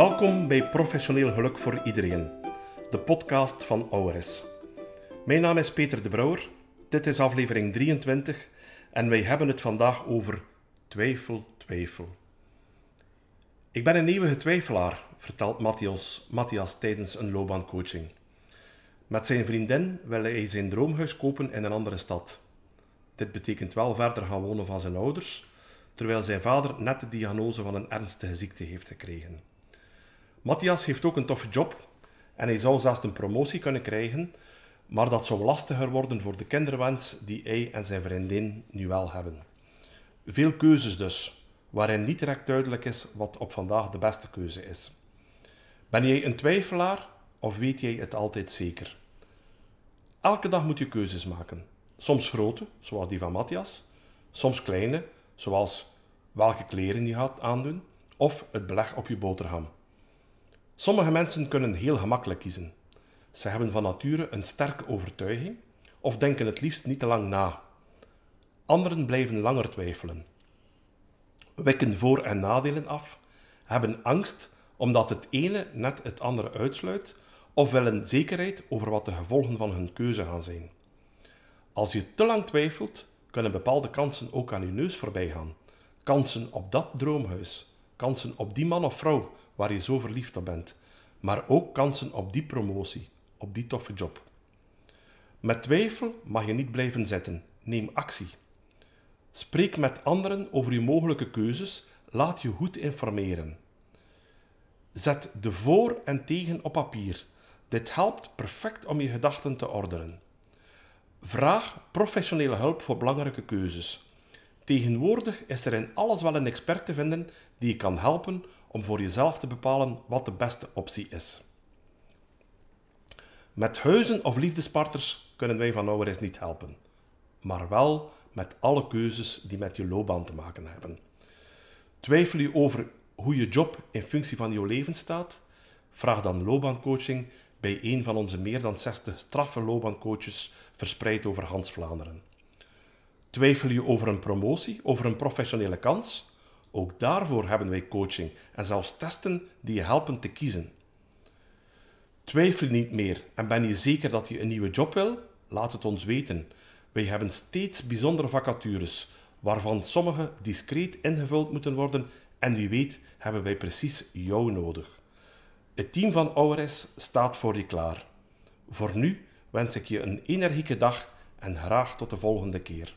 Welkom bij Professioneel Geluk voor Iedereen, de podcast van ORS. Mijn naam is Peter de Brouwer, dit is aflevering 23 en wij hebben het vandaag over twijfel, twijfel. Ik ben een eeuwige twijfelaar, vertelt Matthias, Matthias tijdens een loopbaancoaching. Met zijn vriendin wil hij zijn droomhuis kopen in een andere stad. Dit betekent wel verder gaan wonen van zijn ouders, terwijl zijn vader net de diagnose van een ernstige ziekte heeft gekregen. Matthias heeft ook een toffe job en hij zou zelfs een promotie kunnen krijgen, maar dat zou lastiger worden voor de kinderwens die hij en zijn vriendin nu wel hebben. Veel keuzes dus, waarin niet direct duidelijk is wat op vandaag de beste keuze is. Ben jij een twijfelaar of weet jij het altijd zeker? Elke dag moet je keuzes maken. Soms grote, zoals die van Matthias, soms kleine, zoals welke kleren je gaat aandoen, of het beleg op je boterham. Sommige mensen kunnen heel gemakkelijk kiezen. Ze hebben van nature een sterke overtuiging of denken het liefst niet te lang na. Anderen blijven langer twijfelen. Wekken voor- en nadelen af, hebben angst omdat het ene net het andere uitsluit of willen zekerheid over wat de gevolgen van hun keuze gaan zijn. Als je te lang twijfelt, kunnen bepaalde kansen ook aan je neus voorbij gaan. Kansen op dat droomhuis, kansen op die man of vrouw waar je zo verliefd op bent, maar ook kansen op die promotie, op die toffe job. Met twijfel mag je niet blijven zitten. Neem actie. Spreek met anderen over je mogelijke keuzes. Laat je goed informeren. Zet de voor en tegen op papier. Dit helpt perfect om je gedachten te ordenen. Vraag professionele hulp voor belangrijke keuzes. Tegenwoordig is er in alles wel een expert te vinden die je kan helpen om voor jezelf te bepalen wat de beste optie is. Met huizen of liefdespartners kunnen wij van ouderes niet helpen, maar wel met alle keuzes die met je loopbaan te maken hebben. Twijfel je over hoe je job in functie van je leven staat? Vraag dan loopbaancoaching bij een van onze meer dan 60 straffe loopbaancoaches verspreid over Hans Vlaanderen. Twijfel je over een promotie, over een professionele kans? Ook daarvoor hebben wij coaching en zelfs testen die je helpen te kiezen. Twijfel niet meer en ben je zeker dat je een nieuwe job wil? Laat het ons weten. Wij hebben steeds bijzondere vacatures, waarvan sommige discreet ingevuld moeten worden en wie weet hebben wij precies jou nodig. Het team van ORS staat voor je klaar. Voor nu wens ik je een energieke dag en graag tot de volgende keer.